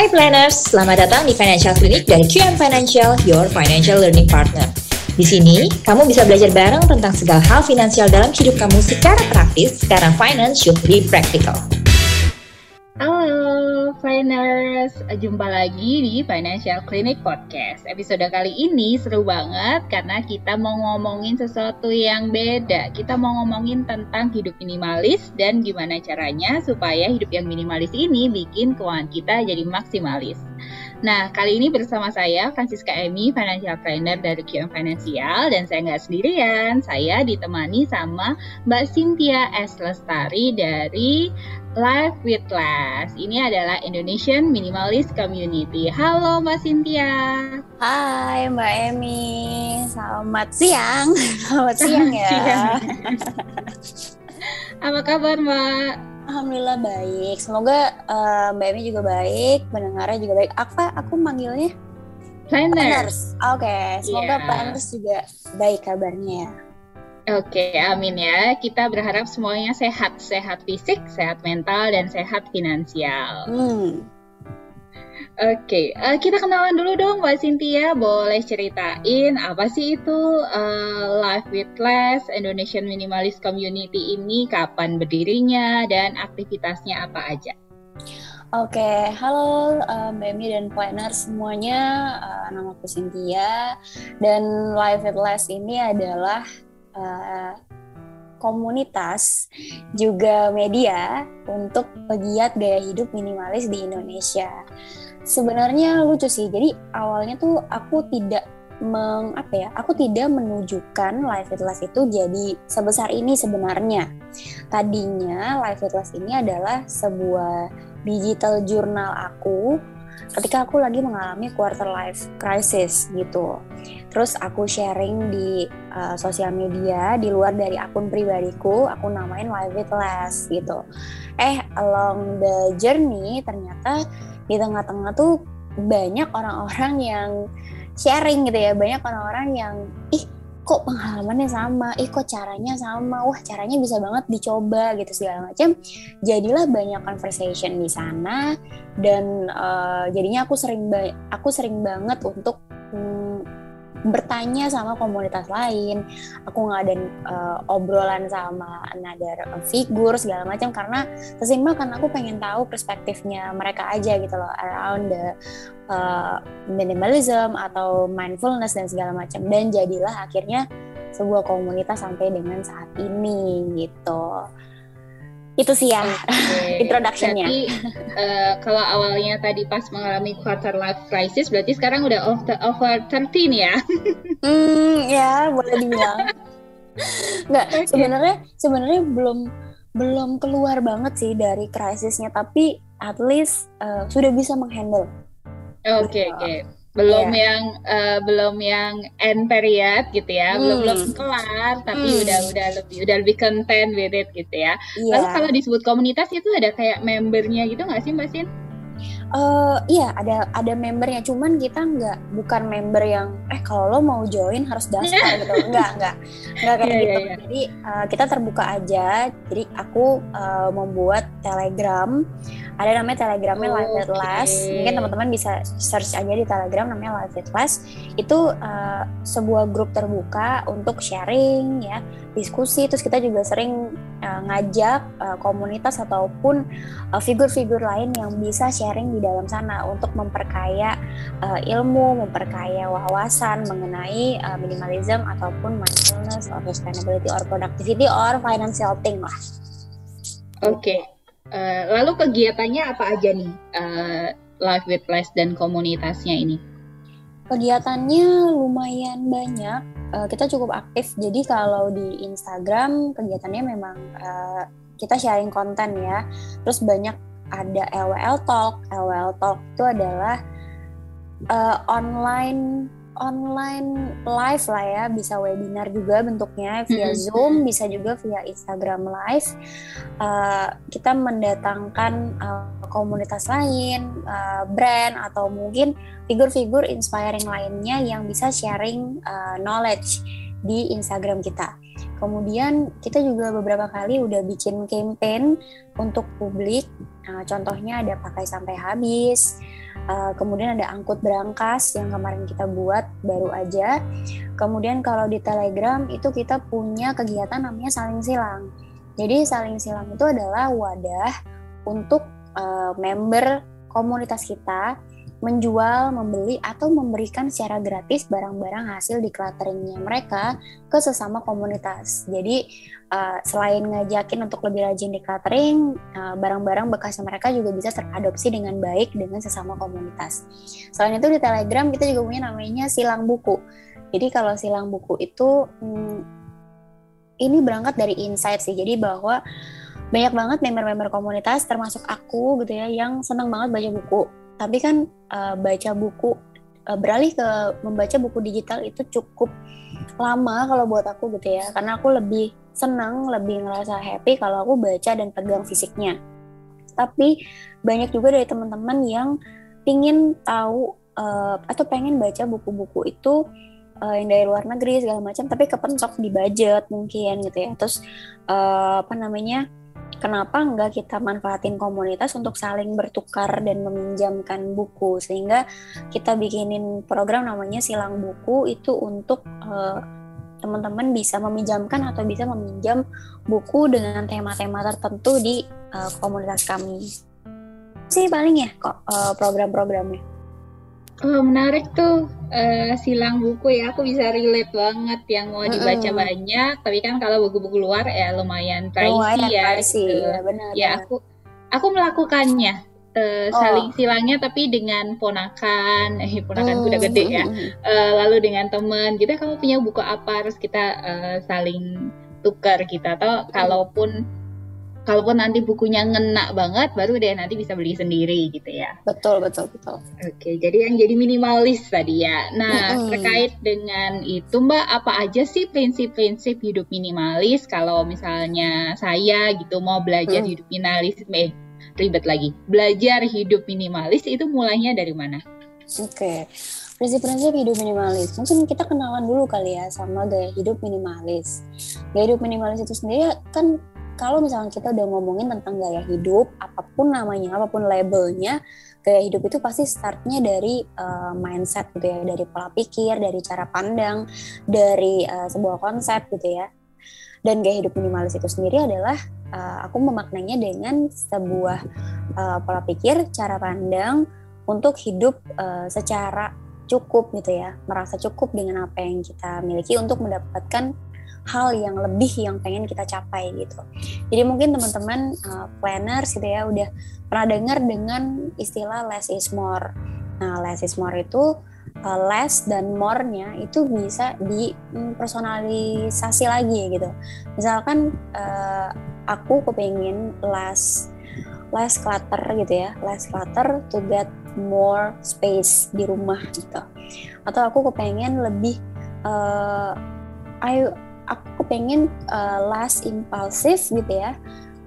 Hai planners, selamat datang di Financial Clinic dari QM Financial, your financial learning partner. Di sini, kamu bisa belajar bareng tentang segala hal finansial dalam hidup kamu secara praktis, karena finance should be practical. Halo, Finers. Jumpa lagi di Financial Clinic Podcast. Episode kali ini seru banget karena kita mau ngomongin sesuatu yang beda. Kita mau ngomongin tentang hidup minimalis dan gimana caranya supaya hidup yang minimalis ini bikin keuangan kita jadi maksimalis. Nah, kali ini bersama saya Francisca Emi, Financial Planner dari QM Financial dan saya nggak sendirian. Saya ditemani sama Mbak Cynthia S. Lestari dari Live with Less. Ini adalah Indonesian Minimalist Community. Halo Mbak Cynthia. Hai Mbak Emi, selamat siang. Selamat siang ya. Apa kabar Mbak? Alhamdulillah baik. Semoga uh, Mbak Emi juga baik, pendengarnya juga baik. Apa aku manggilnya? Planners. Oke, okay. semoga yeah. planners juga baik kabarnya ya. Oke, amin ya. Kita berharap semuanya sehat, sehat fisik, sehat mental, dan sehat finansial. Hmm. Oke, uh, kita kenalan dulu dong Mbak Cynthia. Boleh ceritain apa sih itu uh, Life with Less Indonesian Minimalist Community ini, kapan berdirinya, dan aktivitasnya apa aja? Oke, okay, halo uh, Mbak Emi dan planner semuanya. Uh, nama aku Cynthia dan Life with Less ini adalah uh, komunitas juga media untuk pegiat gaya hidup minimalis di Indonesia. Sebenarnya lucu sih. Jadi awalnya tuh aku tidak meng apa ya aku tidak menunjukkan live Fitness itu jadi sebesar ini sebenarnya tadinya live Fitness ini adalah sebuah digital jurnal aku ketika aku lagi mengalami quarter life crisis gitu. Terus aku sharing di uh, sosial media di luar dari akun pribadiku, aku namain Live It Less gitu. Eh along the journey ternyata di tengah-tengah tuh banyak orang-orang yang sharing gitu ya, banyak orang-orang yang ih kok pengalamannya sama, ih kok caranya sama, wah caranya bisa banget dicoba gitu segala macam. Jadilah banyak conversation di sana dan uh, jadinya aku sering aku sering banget untuk hmm, bertanya sama komunitas lain, aku ngadain uh, obrolan sama another figur segala macam karena sesimpel kan aku pengen tahu perspektifnya mereka aja gitu loh around the uh, minimalism atau mindfulness dan segala macam. Dan jadilah akhirnya sebuah komunitas sampai dengan saat ini gitu itu sih ya okay. introductionnya. Berarti uh, kalau awalnya tadi pas mengalami quarter life crisis, berarti sekarang udah over, over 13 ya? hmm, ya boleh dibilang. Nggak, okay. sebenarnya sebenarnya belum belum keluar banget sih dari krisisnya, tapi at least uh, sudah bisa menghandle Oke okay, gitu. oke. Okay. Belum yeah. yang uh, belum yang end period gitu ya, hmm. belum belum kelar, tapi hmm. udah udah lebih udah lebih content with it gitu ya. Yeah. Lalu kalau disebut komunitas itu ada kayak membernya gitu nggak sih Mbak Sin? Uh, iya ada ada membernya. Cuman kita nggak bukan member yang eh kalau lo mau join harus daftar gitu. Nggak nggak. Nggak kayak yeah, gitu. yeah, yeah. jadi uh, kita terbuka aja. Jadi aku uh, membuat telegram. Ada namanya telegramnya oh, Live at Last. Mungkin teman-teman bisa search aja di telegram namanya Live at Last. Itu uh, sebuah grup terbuka untuk sharing ya diskusi. Terus kita juga sering uh, ngajak uh, komunitas ataupun figur-figur uh, lain yang bisa sharing di dalam sana untuk memperkaya uh, ilmu memperkaya wawasan mengenai uh, minimalism ataupun mindfulness or sustainability or productivity or financial thing lah oke okay. Uh, lalu kegiatannya apa aja nih uh, Live with Less dan komunitasnya ini? Kegiatannya lumayan banyak. Uh, kita cukup aktif. Jadi kalau di Instagram kegiatannya memang uh, kita sharing konten ya. Terus banyak ada LWL Talk. LWL Talk itu adalah uh, online online live lah ya, bisa webinar juga bentuknya via mm-hmm. Zoom, bisa juga via Instagram Live. Uh, kita mendatangkan uh, komunitas lain, uh, brand atau mungkin figur-figur inspiring lainnya yang bisa sharing uh, knowledge di Instagram kita. Kemudian kita juga beberapa kali udah bikin campaign untuk publik. Uh, contohnya ada pakai sampai habis Uh, kemudian ada angkut berangkas yang kemarin kita buat baru aja. Kemudian kalau di Telegram itu kita punya kegiatan namanya saling silang. Jadi saling silang itu adalah wadah untuk uh, member komunitas kita menjual, membeli, atau memberikan secara gratis barang-barang hasil declutteringnya mereka ke sesama komunitas. Jadi uh, selain ngajakin untuk lebih rajin decluttering, uh, barang-barang bekasnya mereka juga bisa teradopsi dengan baik dengan sesama komunitas. Selain itu di Telegram kita juga punya namanya silang buku. Jadi kalau silang buku itu hmm, ini berangkat dari insight sih. Jadi bahwa banyak banget member-member komunitas termasuk aku gitu ya yang senang banget baca buku tapi kan uh, baca buku uh, beralih ke membaca buku digital itu cukup lama kalau buat aku gitu ya. Karena aku lebih senang lebih ngerasa happy kalau aku baca dan pegang fisiknya. Tapi banyak juga dari teman-teman yang ingin tahu uh, atau pengen baca buku-buku itu uh, yang dari luar negeri segala macam tapi kepentok di budget mungkin gitu ya. Terus uh, apa namanya kenapa nggak kita manfaatin komunitas untuk saling bertukar dan meminjamkan buku? Sehingga kita bikinin program namanya silang buku itu untuk uh, teman-teman bisa meminjamkan atau bisa meminjam buku dengan tema-tema tertentu di uh, komunitas kami. Sih paling ya kok uh, program-programnya Oh, menarik tuh uh, silang buku ya. Aku bisa relate banget yang mau dibaca mm -hmm. banyak. Tapi kan kalau buku-buku luar ya lumayan pricey lumayan ya. Pricey, gitu. ya, benar, ya benar. aku aku melakukannya uh, saling oh. silangnya tapi dengan ponakan, eh ponakan mm, udah gede ya. Uh, lalu dengan teman, kita kamu punya buku apa? Terus kita uh, saling tukar kita atau kalaupun kalaupun nanti bukunya ngena banget baru deh nanti bisa beli sendiri gitu ya betul betul betul oke jadi yang jadi minimalis tadi ya nah mm-hmm. terkait dengan itu mbak apa aja sih prinsip-prinsip hidup minimalis kalau misalnya saya gitu mau belajar mm. hidup minimalis eh ribet lagi belajar hidup minimalis itu mulainya dari mana oke okay prinsip-prinsip hidup minimalis. Mungkin kita kenalan dulu kali ya sama gaya hidup minimalis. Gaya hidup minimalis itu sendiri kan kalau misalnya kita udah ngomongin tentang gaya hidup, apa pun namanya, apa pun labelnya, gaya hidup itu pasti startnya dari uh, mindset gitu ya, dari pola pikir, dari cara pandang, dari uh, sebuah konsep gitu ya. Dan gaya hidup minimalis itu sendiri adalah uh, aku memaknainya dengan sebuah uh, pola pikir, cara pandang untuk hidup uh, secara cukup gitu ya, merasa cukup dengan apa yang kita miliki untuk mendapatkan hal yang lebih yang pengen kita capai gitu. Jadi mungkin teman-teman uh, planners gitu ya udah pernah dengar dengan istilah less is more. Nah, less is more itu uh, less dan more-nya itu bisa dipersonalisasi lagi gitu. Misalkan uh, aku kepingin less less clutter gitu ya, less clutter to get more space di rumah gitu. Atau aku kepengen lebih uh, ayo aku pengen uh, less impulsif gitu ya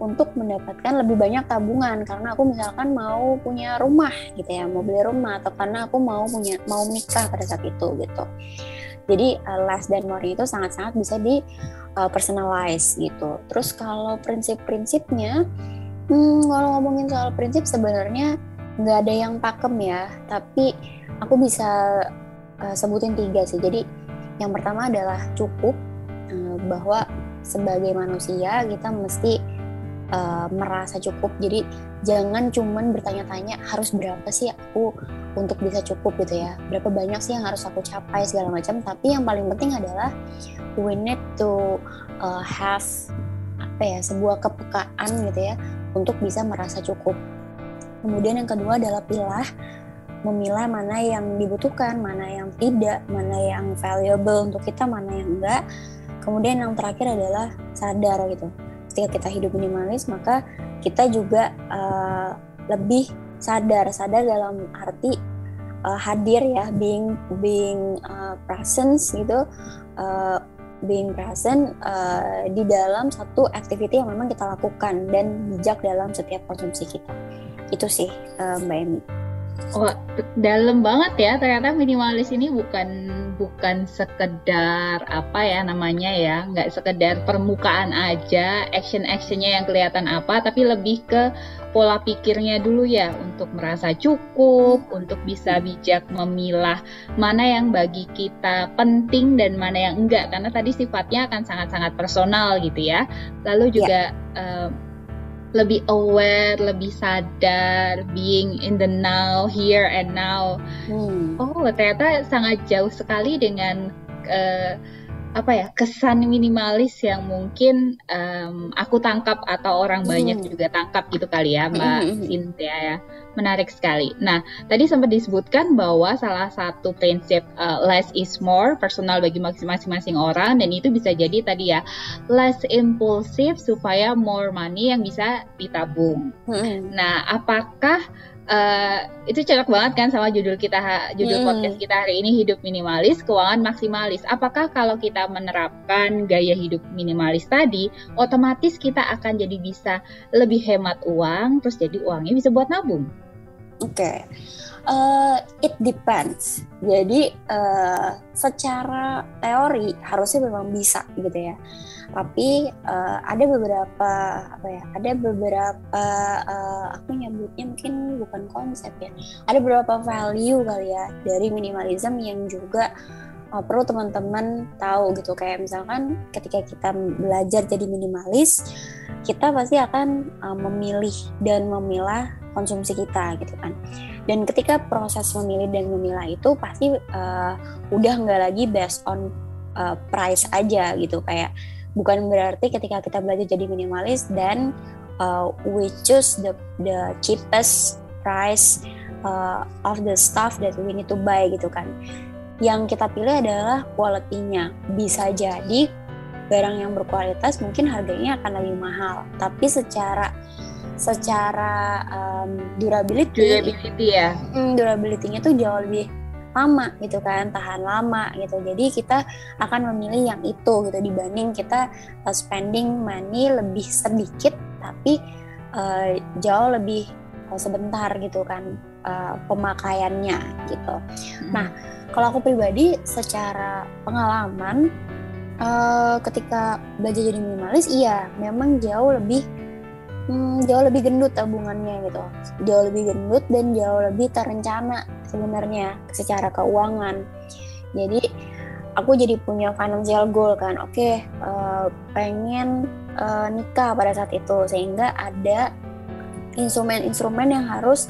untuk mendapatkan lebih banyak tabungan. Karena aku misalkan mau punya rumah gitu ya mau beli rumah atau karena aku mau punya mau menikah pada saat itu gitu. Jadi uh, less dan more itu sangat-sangat bisa di uh, personalize gitu. Terus kalau prinsip-prinsipnya hmm, kalau ngomongin soal prinsip sebenarnya nggak ada yang pakem ya. Tapi aku bisa uh, sebutin tiga sih. Jadi yang pertama adalah cukup Eh, bahwa sebagai manusia kita mesti uh, merasa cukup. Jadi jangan cuman bertanya-tanya harus berapa sih aku untuk bisa cukup? gitu ya. Berapa banyak sih yang harus aku capai segala macam. Tapi yang paling penting adalah we need to uh, have apa ya sebuah kepekaan gitu ya untuk bisa merasa cukup. Kemudian yang kedua adalah pilah memilah mana yang dibutuhkan, mana yang tidak, mana yang valuable untuk kita, mana yang enggak Kemudian yang terakhir adalah sadar gitu. Ketika kita hidup minimalis, maka kita juga uh, lebih sadar, sadar dalam arti uh, hadir ya, being being uh, presence gitu, uh, being present uh, di dalam satu activity yang memang kita lakukan dan bijak dalam setiap konsumsi kita. Itu sih uh, Mbak Emi. Oh, dalam banget ya. Ternyata minimalis ini bukan bukan sekedar apa ya namanya ya, nggak sekedar permukaan aja, action-actionnya yang kelihatan apa, tapi lebih ke pola pikirnya dulu ya untuk merasa cukup, untuk bisa bijak memilah mana yang bagi kita penting dan mana yang enggak, karena tadi sifatnya akan sangat-sangat personal gitu ya. Lalu juga yeah. uh, lebih aware, lebih sadar, being in the now, here and now. Hmm. Oh, ternyata sangat jauh sekali dengan uh, apa ya kesan minimalis yang mungkin um, aku tangkap atau orang banyak hmm. juga tangkap gitu kali ya Mbak hmm. Cynthia ya menarik sekali. Nah tadi sempat disebutkan bahwa salah satu prinsip uh, less is more personal bagi masing-masing orang dan itu bisa jadi tadi ya less impulsif supaya more money yang bisa ditabung. Hmm. Nah apakah Uh, itu cocok banget kan sama judul kita judul hmm. podcast kita hari ini hidup minimalis keuangan maksimalis apakah kalau kita menerapkan gaya hidup minimalis tadi otomatis kita akan jadi bisa lebih hemat uang terus jadi uangnya bisa buat nabung oke. Okay. uh, eh, it depends. Jadi uh, secara teori harusnya memang bisa gitu ya. Tapi uh, ada beberapa apa ya ada beberapa uh, aku nyebutnya mungkin bukan konsep ya. Ada beberapa value kali ya dari minimalism yang juga perlu teman-teman tahu gitu. Kayak misalkan ketika kita belajar jadi minimalis kita pasti akan uh, memilih dan memilah konsumsi kita gitu kan. Dan ketika proses memilih dan memilah itu pasti uh, udah nggak lagi based on uh, price aja gitu. Kayak bukan berarti ketika kita belajar jadi minimalis dan uh, we choose the the cheapest price uh, of the stuff that we need to buy gitu kan yang kita pilih adalah kualitinya bisa jadi barang yang berkualitas mungkin harganya akan lebih mahal. Tapi secara secara um, durability durability ya? Hmm, durability-nya tuh jauh lebih lama gitu kan tahan lama gitu. Jadi kita akan memilih yang itu gitu dibanding kita uh, spending money lebih sedikit tapi uh, jauh lebih uh, sebentar gitu kan uh, pemakaiannya gitu. Hmm. nah kalau aku pribadi secara pengalaman uh, ketika belajar jadi minimalis iya memang jauh lebih hmm, jauh lebih gendut tabungannya gitu. Jauh lebih gendut dan jauh lebih terencana sebenarnya secara keuangan. Jadi aku jadi punya financial goal kan oke uh, pengen uh, nikah pada saat itu. Sehingga ada instrumen-instrumen yang harus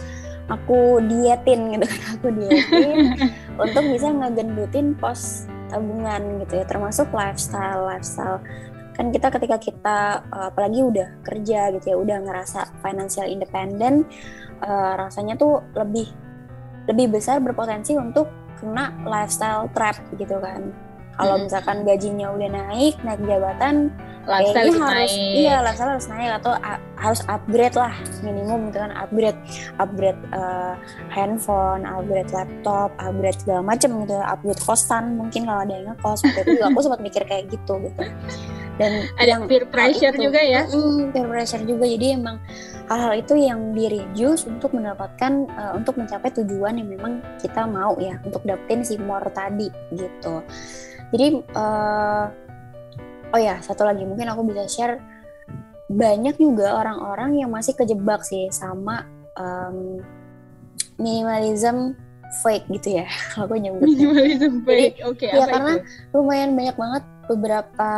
aku dietin gitu kan aku dietin untuk bisa ngegendutin pos tabungan gitu ya termasuk lifestyle lifestyle. Kan kita ketika kita uh, apalagi udah kerja gitu ya udah ngerasa financial independent uh, rasanya tuh lebih lebih besar berpotensi untuk kena lifestyle trap gitu kan kalau hmm. misalkan gajinya udah naik naik jabatan lifestyle kayaknya harus naik. iya lifestyle harus naik atau harus upgrade lah minimum gitu kan upgrade upgrade uh, handphone upgrade laptop upgrade segala macam gitu upgrade kosan mungkin kalau ada yang ngekos itu aku sempat mikir kayak gitu gitu dan ada yang peer pressure itu, juga ya mm, peer pressure juga jadi emang hal-hal itu yang di reduce untuk mendapatkan uh, untuk mencapai tujuan yang memang kita mau ya untuk dapetin si more tadi gitu jadi uh, oh ya satu lagi mungkin aku bisa share banyak juga orang-orang yang masih kejebak sih sama um, minimalism fake gitu ya aku nyebutnya minimalism fake oke okay, ya karena itu? lumayan banyak banget beberapa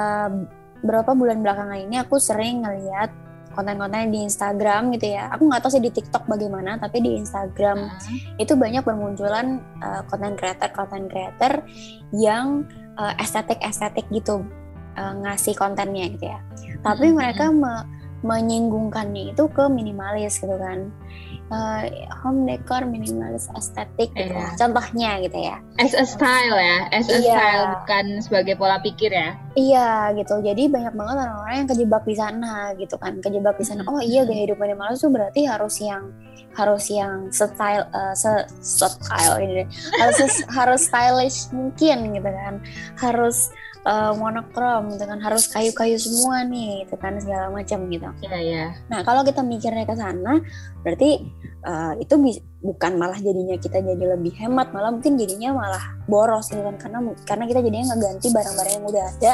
beberapa bulan belakangan ini aku sering ngeliat konten-konten di Instagram gitu ya. Aku nggak tahu sih di TikTok bagaimana, tapi di Instagram uh. itu banyak bermunculan konten uh, creator konten creator yang uh, estetik estetik gitu uh, ngasih kontennya gitu ya. Tapi uh. mereka me menyinggungkannya itu ke minimalis gitu kan uh, home decor minimalis estetik gitu yeah. contohnya gitu ya. As a style ya as a yeah. style bukan sebagai pola pikir ya. Iya gitu. Jadi banyak banget orang-orang yang kejebak di sana gitu kan. Kejebak di sana oh iya gaya hidup minimalis tuh berarti harus yang harus yang style uh, se style ini harus harus stylish mungkin gitu kan. Harus uh, monokrom gitu kan harus kayu-kayu semua nih gitu kan segala macam gitu. Iya yeah, iya. Yeah. Nah kalau kita mikirnya ke sana berarti uh, itu bukan malah jadinya kita jadi lebih hemat malah mungkin jadinya malah boros gitu kan karena karena kita jadinya nggak ganti barang-barang yang udah ada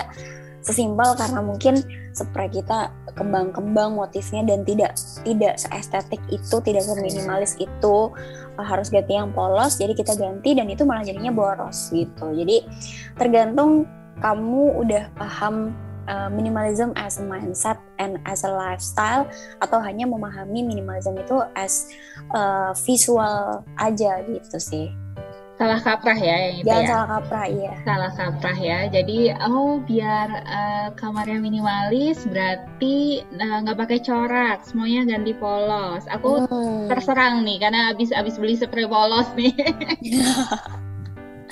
sesimpel karena mungkin spray kita kembang-kembang motifnya dan tidak tidak seestetik itu tidak seminimalis itu uh, harus ganti yang polos jadi kita ganti dan itu malah jadinya boros gitu jadi tergantung kamu udah paham uh, minimalism as a mindset and as a lifestyle atau hanya memahami minimalism itu as uh, visual aja gitu sih salah kaprah ya yang itu Jangan ya. salah kaprah iya. Salah kaprah ya. Jadi oh biar uh, kamarnya minimalis berarti nggak uh, pakai corak, semuanya ganti polos. Aku hmm. terserang nih karena abis abis beli spray polos nih.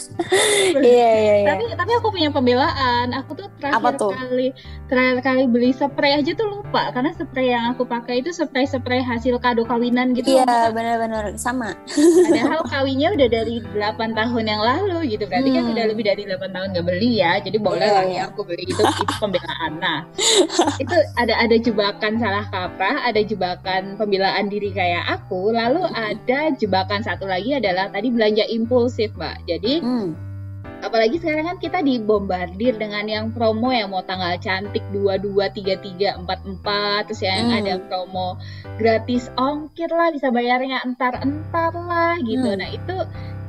Iya iya iya. Tapi tapi aku punya pembelaan. Aku tuh terakhir tuh? kali terakhir kali beli spray aja tuh lupa karena spray yang aku pakai itu spray spray hasil kado kawinan gitu. Iya benar-benar sama. Padahal kawinnya udah dari 8 tahun yang lalu gitu. Berarti hmm. kan udah hmm. lebih dari 8 tahun gak beli ya. Jadi boleh yeah. lah ya aku beli itu itu pembelaan. Nah itu ada ada jebakan salah kaprah, ada jebakan pembelaan diri kayak aku. Lalu ada jebakan satu lagi adalah tadi belanja impulsif mbak. Jadi Hmm. Apalagi sekarang kan kita dibombardir dengan yang promo yang mau tanggal cantik 22, 33, 44 terus yang hmm. ada promo gratis ongkir lah bisa bayarnya entar-entar lah gitu. Hmm. Nah, itu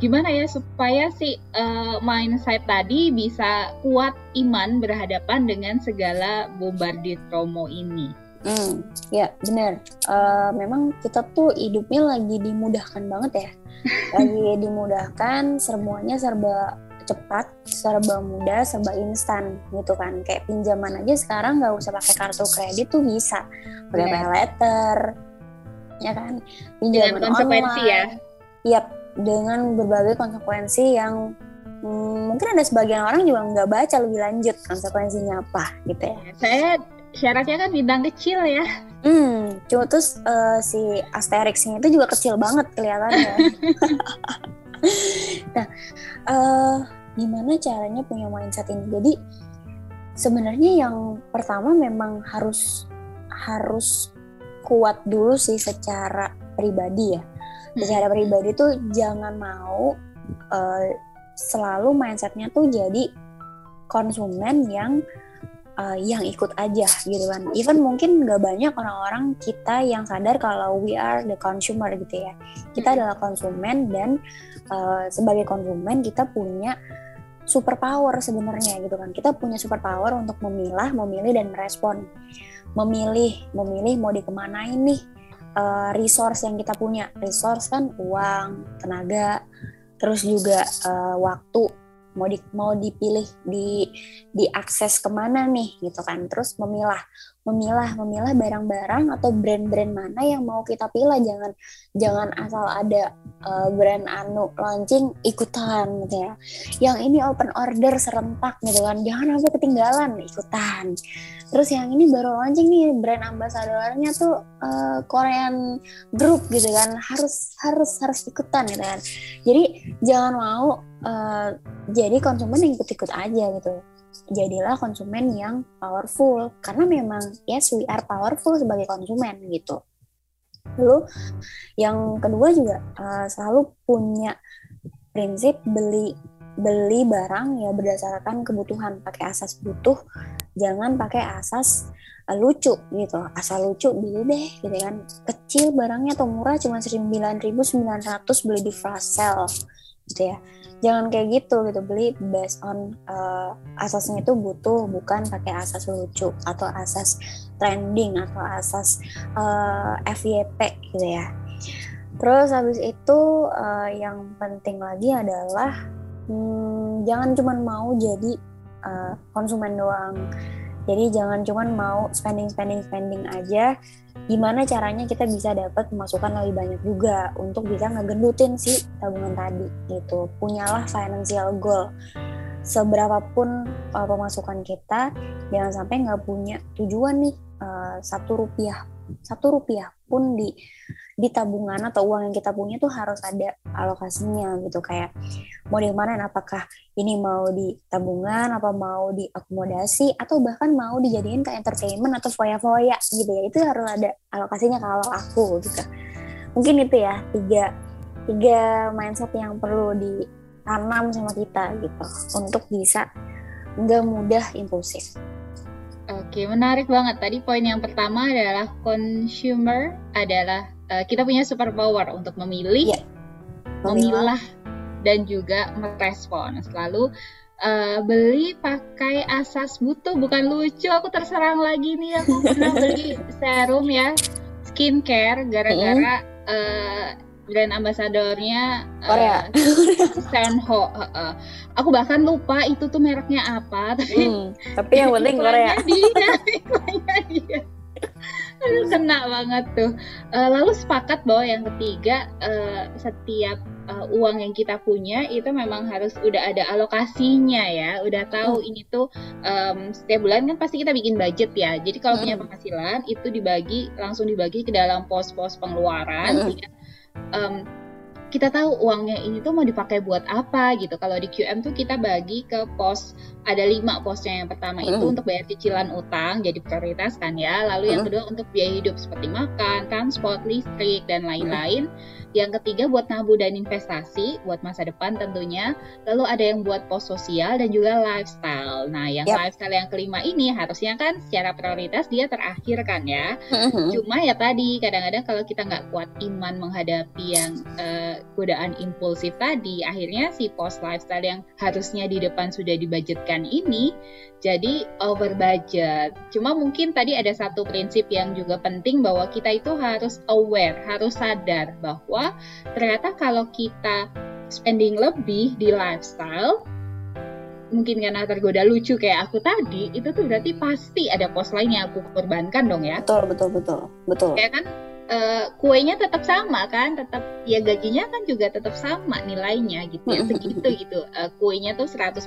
gimana ya supaya si uh, mindset tadi bisa kuat iman berhadapan dengan segala bombardir promo ini. Hmm, ya benar. Uh, memang kita tuh hidupnya lagi dimudahkan banget ya lagi dimudahkan semuanya serba cepat, serba mudah, serba instan gitu kan. Kayak pinjaman aja sekarang nggak usah pakai kartu kredit tuh bisa, pakai yeah. letter, ya kan. Pinjaman dengan konsekuensi online, ya. Iya, dengan berbagai konsekuensi yang hmm, mungkin ada sebagian orang juga nggak baca lebih lanjut konsekuensinya apa gitu ya. Saya syaratnya kan bintang kecil ya. Hmm, cuma terus uh, si Asterixnya itu juga kecil banget kelihatannya. nah, uh, gimana caranya punya mindset ini? Jadi sebenarnya yang pertama memang harus harus kuat dulu sih secara pribadi ya. Secara hmm. pribadi tuh jangan mau uh, selalu mindsetnya tuh jadi konsumen yang uh, yang ikut aja gitu kan. Even mungkin nggak banyak orang-orang kita yang sadar kalau we are the consumer gitu ya. Kita hmm. adalah konsumen dan uh, sebagai konsumen kita punya super power sebenarnya gitu kan. Kita punya super power untuk memilah, memilih dan merespon. Memilih, memilih mau dikemanain nih uh, resource yang kita punya. Resource kan uang, tenaga, terus juga uh, waktu mau di mau dipilih di diakses ke mana nih gitu kan. Terus memilah memilah memilah barang-barang atau brand-brand mana yang mau kita pilih. Jangan jangan asal ada uh, brand anu launching ikutan gitu ya. Yang ini open order serentak gitu kan. Jangan sampai ketinggalan ikutan. Terus yang ini baru launching nih brand ambasadornya tuh uh, Korean group gitu kan. Harus harus harus ikutan gitu kan. Jadi jangan mau uh, jadi konsumen yang ikut-ikut aja gitu jadilah konsumen yang powerful. Karena memang yes we are powerful sebagai konsumen gitu. Lalu yang kedua juga uh, selalu punya prinsip beli beli barang ya berdasarkan kebutuhan. Pakai asas butuh jangan pakai asas uh, lucu gitu. Asal lucu beli deh gitu kan. Kecil barangnya atau murah cuma 9.900 beli di flash sale gitu ya jangan kayak gitu gitu beli based on uh, asasnya itu butuh bukan pakai asas lucu atau asas trending atau asas uh, eh, FYP gitu ya. Terus habis itu uh, yang penting lagi adalah hmm, jangan cuma mau jadi uh, konsumen doang. Jadi jangan cuma mau spending spending spending aja gimana caranya kita bisa dapat pemasukan lebih banyak juga untuk bisa ngegendutin si tabungan tadi gitu. Punyalah financial goal. Seberapapun uh, pemasukan kita jangan sampai nggak punya tujuan nih uh, satu rupiah. Satu rupiah pun di di tabungan atau uang yang kita punya tuh harus ada alokasinya gitu. Kayak mau di mana apakah ini mau di tabungan apa mau di akomodasi atau bahkan mau dijadiin ke entertainment atau foya-foya gitu ya. Itu harus ada alokasinya kalau aku gitu. Mungkin itu ya tiga tiga mindset yang perlu ditanam sama kita gitu untuk bisa nggak mudah impulsif. Oke, menarik banget. Tadi poin yang pertama adalah consumer adalah uh, kita punya superpower untuk memilih, ya. memilah, dan juga merespon. Selalu uh, beli pakai asas butuh, bukan lucu. Aku terserang lagi nih, aku pernah beli serum ya, skincare gara-gara mm. uh, brand ambasadornya Korea uh, Senho uh, uh. aku bahkan lupa itu tuh mereknya apa tapi hmm, tapi yang penting Korea dia dia Aduh, kena banget tuh. Uh, lalu sepakat bahwa yang ketiga uh, setiap uh, uang yang kita punya itu memang harus udah ada alokasinya ya. Udah tahu hmm. ini tuh um, setiap bulan kan pasti kita bikin budget ya. Jadi kalau hmm. punya penghasilan itu dibagi langsung dibagi ke dalam pos-pos pengeluaran. Hmm um, kita tahu uangnya ini tuh mau dipakai buat apa gitu. Kalau di QM tuh kita bagi ke pos ada lima posnya. Yang pertama itu hmm. untuk bayar cicilan utang jadi prioritas kan ya. Lalu yang kedua untuk biaya hidup seperti makan, transport, listrik dan lain-lain. Hmm yang ketiga buat nabung dan investasi buat masa depan tentunya. Lalu ada yang buat pos sosial dan juga lifestyle. Nah, yang yep. lifestyle yang kelima ini harusnya kan secara prioritas dia terakhir kan ya. Mm-hmm. Cuma ya tadi kadang-kadang kalau kita nggak kuat iman menghadapi yang uh, godaan impulsif tadi, akhirnya si pos lifestyle yang harusnya di depan sudah dibudgetkan ini jadi over budget. Cuma mungkin tadi ada satu prinsip yang juga penting bahwa kita itu harus aware, harus sadar bahwa ternyata kalau kita spending lebih di lifestyle, mungkin karena tergoda lucu kayak aku tadi, itu tuh berarti pasti ada pos lain yang aku korbankan dong ya. Betul, betul, betul. Betul. Kayak kan uh, kuenya tetap sama kan, tetap ya gajinya kan juga tetap sama nilainya gitu ya segitu gitu. Uh, kuenya tuh 100%.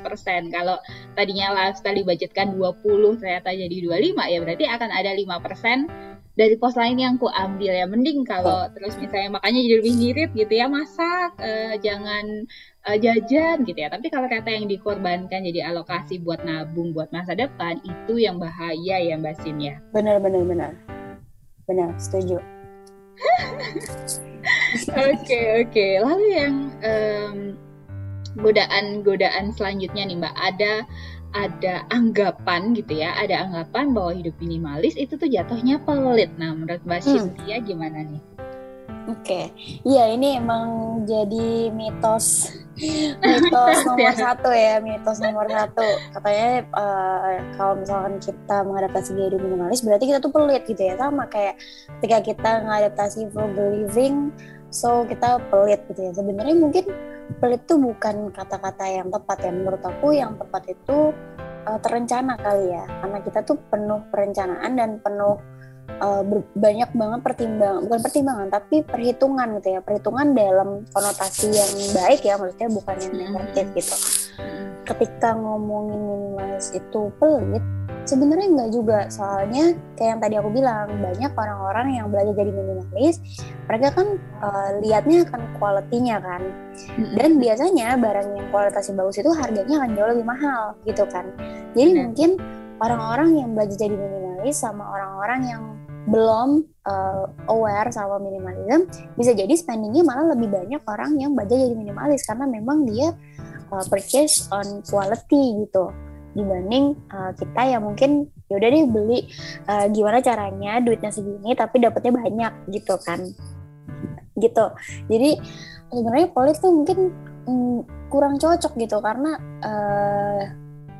Kalau tadinya lifestyle dibudgetkan 20 ternyata jadi 25 ya berarti akan ada 5% dari pos lain yang ku ambil ya mending kalau oh. terus misalnya makanya jadi lebih ngirit gitu ya masak uh, jangan uh, jajan gitu ya tapi kalau kata yang dikorbankan jadi alokasi buat nabung buat masa depan itu yang bahaya ya mbak Sin ya benar benar benar benar setuju Oke oke. Lalu yang godaan-godaan selanjutnya nih Mbak, ada ada anggapan gitu ya, ada anggapan bahwa hidup minimalis itu tuh jatuhnya pelit. Nah, menurut Mbak hmm. gimana nih? Oke, okay. iya ini emang jadi mitos. Mitos nomor satu ya mitos nomor satu. Katanya uh, kalau misalkan kita mengadaptasi gaya hidup minimalis berarti kita tuh pelit gitu ya. Sama kayak ketika kita mengadaptasi frugal living so kita pelit gitu ya. Sebenarnya mungkin pelit tuh bukan kata-kata yang tepat ya. Menurut aku yang tepat itu uh, terencana kali ya. Karena kita tuh penuh perencanaan dan penuh uh, banyak banget pertimbangan bukan pertimbangan tapi perhitungan gitu ya. Perhitungan dalam konotasi yang baik ya maksudnya bukan yang hmm. negatif gitu. Ketika ngomongin minimalis itu pelit sebenarnya enggak juga. Soalnya kayak yang tadi aku bilang banyak orang-orang yang belajar jadi minimalis mereka kan uh, lihatnya akan kualitinya kan. Dan biasanya barang yang kualitasnya bagus itu harganya akan jauh lebih mahal gitu kan. Jadi mungkin orang-orang yang belajar jadi minimalis sama orang-orang yang belum uh, aware sama minimalism bisa jadi spendingnya malah lebih banyak orang yang belajar jadi minimalis karena memang dia uh, purchase on quality gitu. Dibanding uh, kita yang mungkin ya udah deh beli uh, gimana caranya duitnya segini tapi dapatnya banyak gitu kan. Gitu. Jadi sebenarnya polis tuh mungkin mm, kurang cocok gitu karena uh,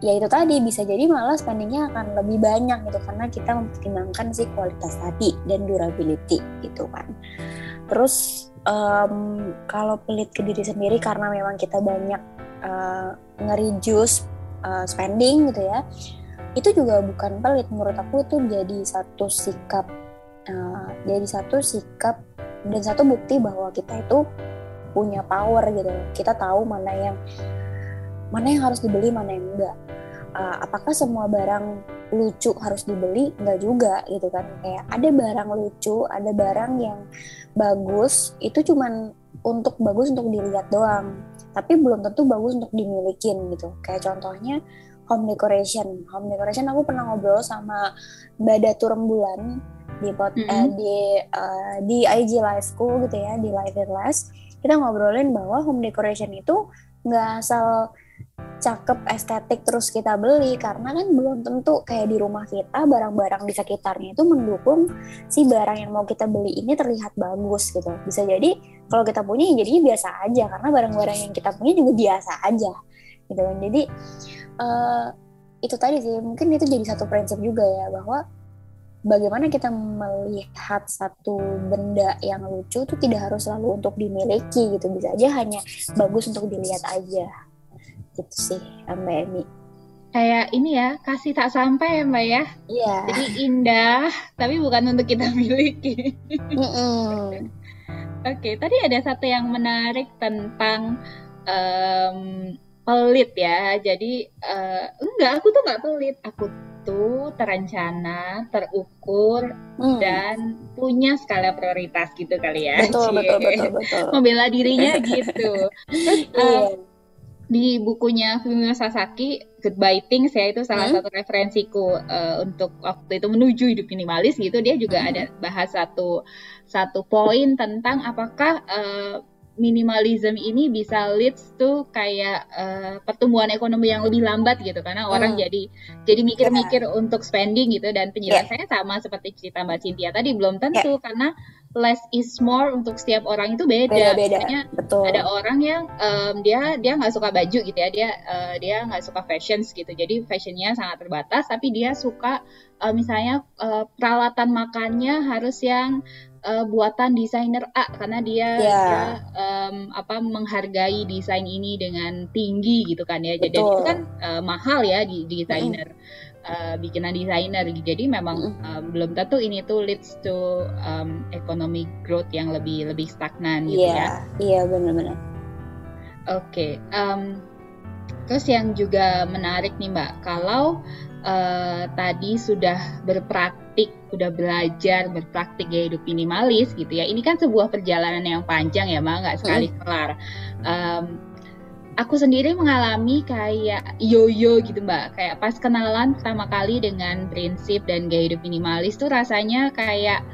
ya itu tadi. Bisa jadi malah spendingnya akan lebih banyak gitu karena kita mempertimbangkan si kualitas tadi dan durability gitu kan. Terus um, kalau pelit ke diri sendiri karena memang kita banyak uh, ngereduce uh, spending gitu ya itu juga bukan pelit. Menurut aku itu jadi satu sikap uh, jadi satu sikap dan satu bukti bahwa kita itu punya power gitu. Kita tahu mana yang mana yang harus dibeli mana yang enggak. Uh, apakah semua barang lucu harus dibeli? Enggak juga gitu kan. Kayak ada barang lucu ada barang yang bagus itu cuman untuk bagus untuk dilihat doang. Tapi belum tentu bagus untuk dimilikin gitu. Kayak contohnya home decoration. Home decoration aku pernah ngobrol sama Mbak Datu Rembulan di pot, mm -hmm. eh, di uh, di IG liveku gitu ya di live last. Kita ngobrolin bahwa home decoration itu nggak asal cakep estetik terus kita beli karena kan belum tentu kayak di rumah kita barang-barang di sekitarnya itu mendukung si barang yang mau kita beli ini terlihat bagus gitu. Bisa jadi kalau kita punya ya jadinya biasa aja karena barang-barang yang kita punya juga biasa aja gitu kan. Jadi uh, itu tadi sih mungkin itu jadi satu prinsip juga ya bahwa bagaimana kita melihat satu benda yang lucu itu tidak harus selalu untuk dimiliki gitu. Bisa aja hanya bagus untuk dilihat aja gitu sih Mbak Emi kayak ini ya kasih tak sampai ya Mbak ya iya jadi indah tapi bukan untuk kita miliki mm -mm. oke tadi ada satu yang menarik tentang um, pelit ya. Jadi uh, enggak, aku tuh nggak pelit. Aku tuh terencana, terukur hmm. dan punya skala prioritas gitu kali ya. Betul, betul, betul, betul. Membela dirinya gitu. Terus uh, di bukunya Fumio Sasaki Goodbye Things ya itu salah hmm? satu referensiku uh, untuk waktu itu menuju hidup minimalis gitu dia juga hmm. ada bahas satu satu poin tentang apakah uh, minimalism ini bisa leads to kayak uh, pertumbuhan ekonomi yang lebih lambat gitu karena hmm. orang jadi jadi mikir-mikir yeah. untuk spending gitu dan penjelasannya yeah. sama seperti cerita Mbak Cynthia tadi belum tentu yeah. karena less is more untuk setiap orang itu beda. beda, -beda. Betul. ada orang yang um, dia dia nggak suka baju gitu ya dia uh, dia nggak suka fashions gitu jadi fashionnya sangat terbatas tapi dia suka uh, misalnya uh, peralatan makannya harus yang uh, buatan desainer A karena dia, yeah. dia um, apa menghargai desain ini dengan tinggi gitu kan ya. Jadi itu kan uh, mahal ya di desainer. Mm. Uh, bikinan desainer jadi memang mm. um, belum tentu ini tuh leads to um, economic growth yang lebih lebih stagnan gitu yeah, ya iya yeah, benar-benar oke okay, um, terus yang juga menarik nih mbak kalau uh, tadi sudah berpraktik, sudah belajar berpraktik gaya hidup minimalis gitu ya. Ini kan sebuah perjalanan yang panjang ya, Mbak, nggak sekali hmm. kelar. Um, aku sendiri mengalami kayak yo-yo gitu mbak kayak pas kenalan pertama kali dengan prinsip dan gaya hidup minimalis tuh rasanya kayak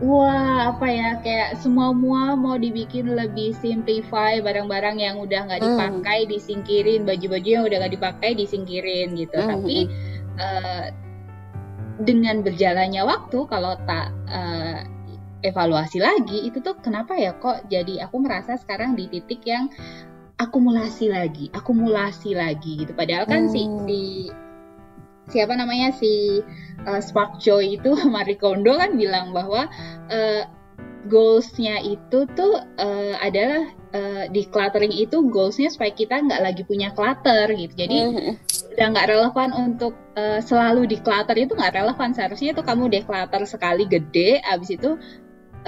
wah apa ya kayak semua mua mau dibikin lebih simplify barang-barang yang udah nggak hmm. dipakai disingkirin baju-baju yang udah nggak dipakai disingkirin gitu hmm. tapi hmm. Dengan berjalannya waktu kalau tak uh, evaluasi lagi itu tuh kenapa ya kok jadi aku merasa sekarang di titik yang akumulasi lagi, akumulasi lagi gitu. Padahal kan hmm. si, si siapa namanya si uh, Spark Joy itu Marie Kondo kan bilang bahwa uh, goalsnya itu tuh uh, adalah uh, di cluttering itu goalsnya supaya kita nggak lagi punya clutter gitu. Jadi mm-hmm. udah nggak relevan untuk uh, selalu di clutter itu nggak relevan. Seharusnya itu kamu declutter sekali gede, abis itu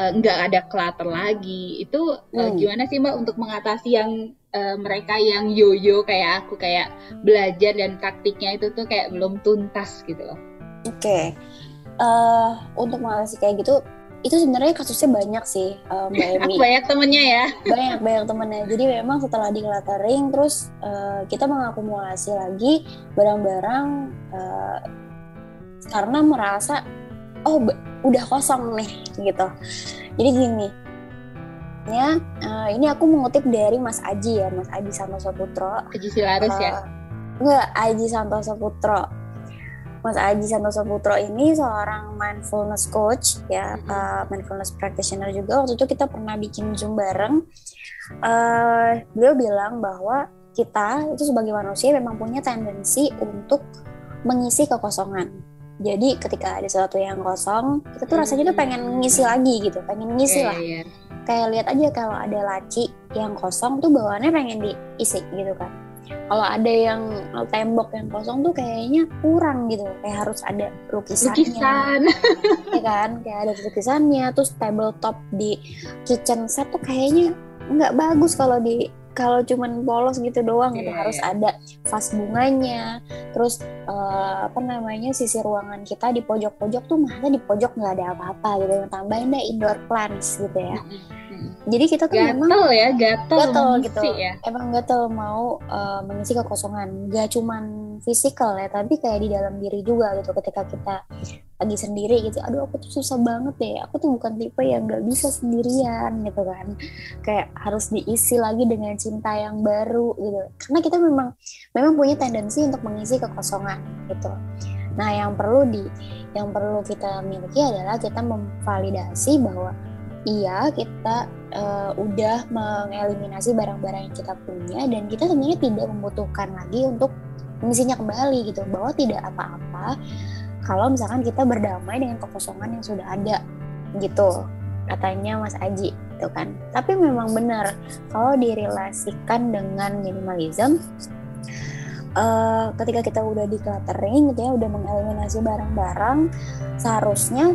uh, nggak ada clutter lagi. Itu uh, mm. gimana sih mbak untuk mengatasi yang uh, mereka yang yoyo kayak aku kayak belajar dan praktiknya itu tuh kayak belum tuntas gitu loh. Oke. Okay. Uh, untuk mengatasi kayak gitu itu sebenarnya kasusnya banyak sih uh, Mbak Emi. banyak temennya ya. Banyak banyak temennya. Jadi memang setelah decluttering terus uh, kita mengakumulasi lagi barang-barang uh, karena merasa oh udah kosong nih gitu. Jadi gini, ya uh, ini aku mengutip dari Mas Aji ya, Mas Aji Santoso Putro. Aji Silarus uh, ya? Enggak, Aji Santoso Putro Mas Aji Santoso Putro ini seorang mindfulness coach ya mm-hmm. uh, mindfulness practitioner juga. Waktu itu kita pernah bikin zoom bareng. Uh, beliau bilang bahwa kita itu sebagai manusia memang punya tendensi untuk mengisi kekosongan. Jadi ketika ada sesuatu yang kosong kita tuh rasanya tuh pengen ngisi lagi gitu pengen ngisi yeah, lah. yeah. kayak lihat aja kalau ada laci yang kosong tuh bawaannya pengen diisi gitu kan kalau ada yang tembok yang kosong tuh kayaknya kurang gitu. Kayak harus ada lukisannya. Lukisan. Ya kan? Kayak ada lukisannya. Terus tabletop di kitchen set tuh kayaknya nggak bagus kalau di kalau cuman polos gitu doang yeah, harus yeah. ada vas bunganya terus uh, apa namanya sisi ruangan kita di pojok-pojok tuh masa di pojok nggak ada apa-apa gitu tambahin deh indoor plants gitu ya jadi kita tuh gatel memang ya, gatel, gatel gitu. Ya. Emang gatel mau uh, mengisi kekosongan. Gak cuman fisikal ya, tapi kayak di dalam diri juga gitu. Ketika kita lagi sendiri gitu. Aduh aku tuh susah banget deh. Aku tuh bukan tipe yang nggak bisa sendirian gitu kan. Kayak harus diisi lagi dengan cinta yang baru gitu. Karena kita memang memang punya tendensi untuk mengisi kekosongan gitu. Nah yang perlu di yang perlu kita miliki adalah kita memvalidasi bahwa iya kita uh, udah mengeliminasi barang-barang yang kita punya dan kita sebenarnya tidak membutuhkan lagi untuk mengisinya kembali gitu. Bahwa tidak apa-apa kalau misalkan kita berdamai dengan kekosongan yang sudah ada gitu. Katanya Mas Aji itu kan. Tapi memang benar kalau direlasikan dengan minimalism uh, ketika kita udah di cluttering gitu ya udah mengeliminasi barang-barang seharusnya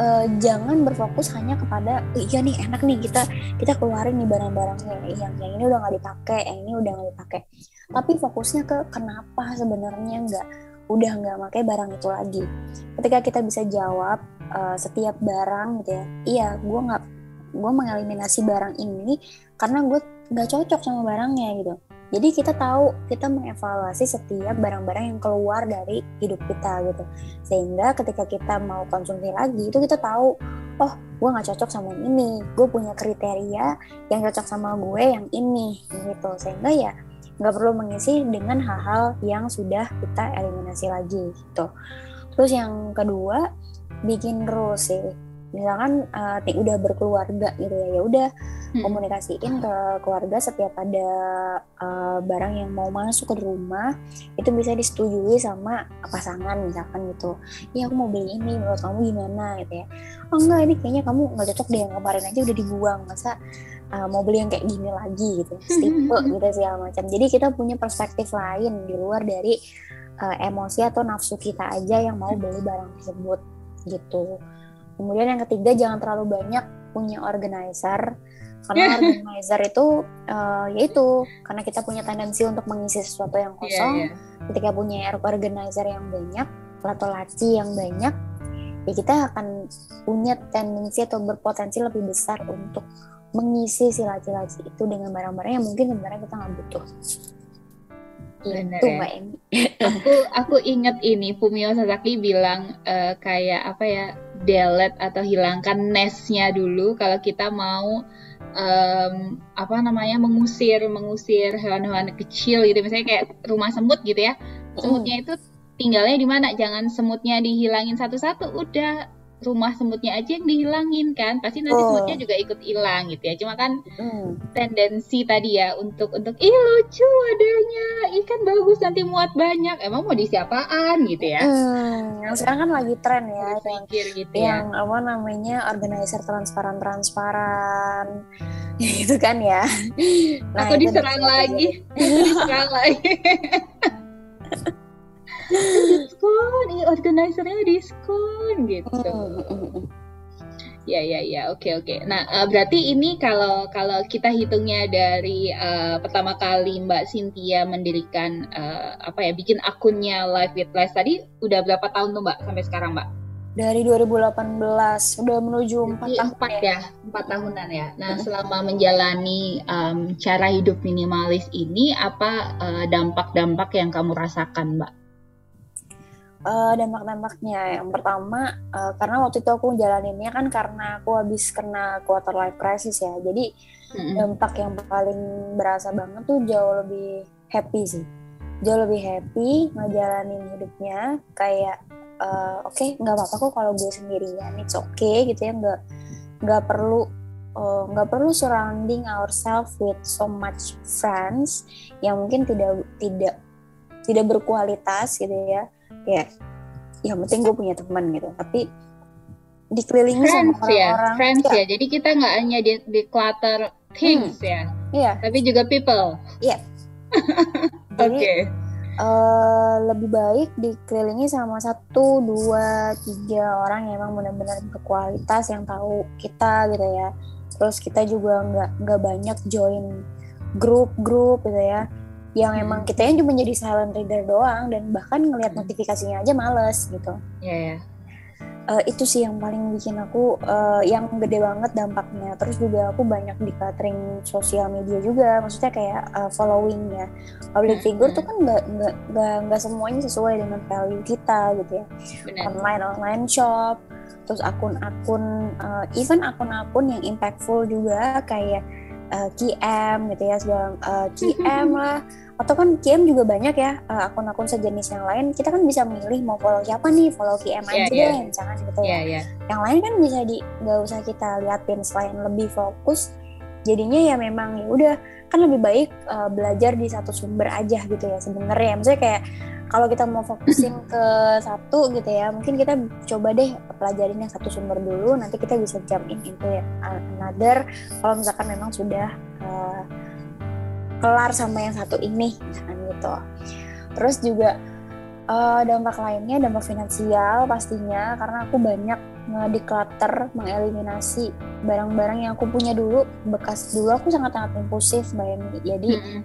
uh, jangan berfokus hanya kepada iya nih enak nih kita kita keluarin nih barang-barangnya yang yang ini udah nggak dipakai yang ini udah nggak dipakai. Tapi fokusnya ke kenapa sebenarnya nggak udah nggak pakai barang itu lagi ketika kita bisa jawab uh, setiap barang gitu ya iya gue nggak gue mengeliminasi barang ini karena gue nggak cocok sama barangnya gitu jadi kita tahu kita mengevaluasi setiap barang-barang yang keluar dari hidup kita gitu. Sehingga ketika kita mau konsumsi lagi itu kita tahu, oh gue nggak cocok sama ini, gue punya kriteria yang cocok sama gue yang ini gitu. Sehingga ya nggak perlu mengisi dengan hal-hal yang sudah kita eliminasi lagi gitu. Terus yang kedua bikin rules sih misalkan uh, udah berkeluarga gitu ya ya udah hmm. komunikasiin ke keluarga setiap ada uh, barang yang mau masuk ke rumah itu bisa disetujui sama pasangan misalkan gitu ya aku mau beli ini menurut kamu gimana gitu ya oh enggak ini kayaknya kamu nggak cocok deh yang kemarin aja udah dibuang masa uh, mau beli yang kayak gini lagi gitu tipe gitu segala macam jadi kita punya perspektif lain di luar dari uh, emosi atau nafsu kita aja yang mau beli barang tersebut gitu Kemudian yang ketiga jangan terlalu banyak punya organizer karena organizer itu uh, yaitu karena kita punya tendensi untuk mengisi sesuatu yang iya, kosong. Yeah, yeah. Ketika punya organizer yang banyak atau laci yang banyak, ya kita akan punya tendensi atau berpotensi lebih besar untuk mengisi si laci-laci itu dengan barang-barang yang mungkin sebenarnya kita nggak butuh. Bener itu ya. Mbak Emi. aku aku inget ini Fumio Sasaki bilang uh, kayak apa ya delete atau hilangkan nestnya dulu kalau kita mau um, apa namanya mengusir mengusir hewan-hewan kecil gitu misalnya kayak rumah semut gitu ya semutnya itu tinggalnya di mana jangan semutnya dihilangin satu-satu udah rumah semutnya aja yang dihilangin kan. Pasti nanti oh. semutnya juga ikut hilang gitu ya. Cuma kan mm. tendensi tadi ya untuk untuk ih lucu adanya. Ikan bagus nanti muat banyak. Emang mau di siapaan gitu ya? Mm. yang sekarang kan lagi tren ya yang, gitu yang ya. apa namanya organizer transparan transparan gitu kan ya. Nah, aku diserang lagi. Aku diserang lagi diskon ini organizernya diskon gitu. Ya ya ya oke okay, oke. Okay. nah uh, berarti ini kalau kalau kita hitungnya dari uh, pertama kali Mbak Cynthia mendirikan uh, apa ya bikin akunnya Live with Life tadi udah berapa tahun tuh Mbak sampai sekarang Mbak? Dari 2018 udah menuju empat tahun. empat ya empat tahunan ya. Nah selama menjalani um, cara hidup minimalis ini apa uh, dampak-dampak yang kamu rasakan mbak uh, dampak-dampaknya. Yang pertama uh, karena waktu itu aku jalaninnya kan karena aku habis kena quarter life crisis ya. Jadi mm-hmm. dampak yang paling berasa banget tuh jauh lebih happy sih. Jauh lebih happy ngejalanin hidupnya kayak uh, oke okay, nggak apa-apa kok kalau gue sendirian it's okay gitu ya. Nggak nggak perlu nggak uh, perlu surrounding ourselves with so much friends yang mungkin tidak tidak tidak berkualitas gitu ya kayak yang penting gue punya teman gitu. Tapi dikelilingi friends sama ya, orang-orang friends ya. ya. Jadi kita nggak hanya di, di clutter things hmm. ya iya. tapi juga people. Iya. Jadi okay. uh, eh, lebih baik dikelilingi sama satu dua tiga orang yang emang benar-benar berkualitas yang tahu kita gitu ya. Terus kita juga nggak nggak banyak join grup-grup gitu ya yang hmm. emang kita yang cuma jadi silent reader doang dan bahkan ngelihat hmm. notifikasinya aja males gitu. Iya yeah, yeah. uh, itu sih yang paling bikin aku uh, yang gede banget dampaknya terus juga aku banyak di catering sosial media juga maksudnya kayak uh, following ya public hmm, figure tuh hmm. kan nggak nggak nggak semuanya sesuai dengan value kita gitu ya Benar. online online shop terus akun-akun uh, even akun-akun yang impactful juga kayak uh, KM gitu ya segala uh, KM lah. Atau kan KM juga banyak ya uh, akun-akun sejenis yang lain. Kita kan bisa milih mau follow siapa nih follow KM yeah, aja yeah. deh misalkan gitu yeah, ya yeah. yang lain kan bisa di nggak usah kita liatin selain lebih fokus. Jadinya ya memang ya udah kan lebih baik uh, belajar di satu sumber aja gitu ya sebenarnya. Misalnya kayak kalau kita mau fokusin ke satu gitu ya mungkin kita coba deh pelajarin yang satu sumber dulu. Nanti kita bisa jump in into another. Kalau misalkan memang sudah uh, kelar sama yang satu ini misalkan gitu. Terus juga uh, dampak lainnya dampak finansial pastinya karena aku banyak ngedeclutter mengeliminasi barang-barang yang aku punya dulu bekas dulu aku sangat-sangat impulsif bayangin jadi hmm.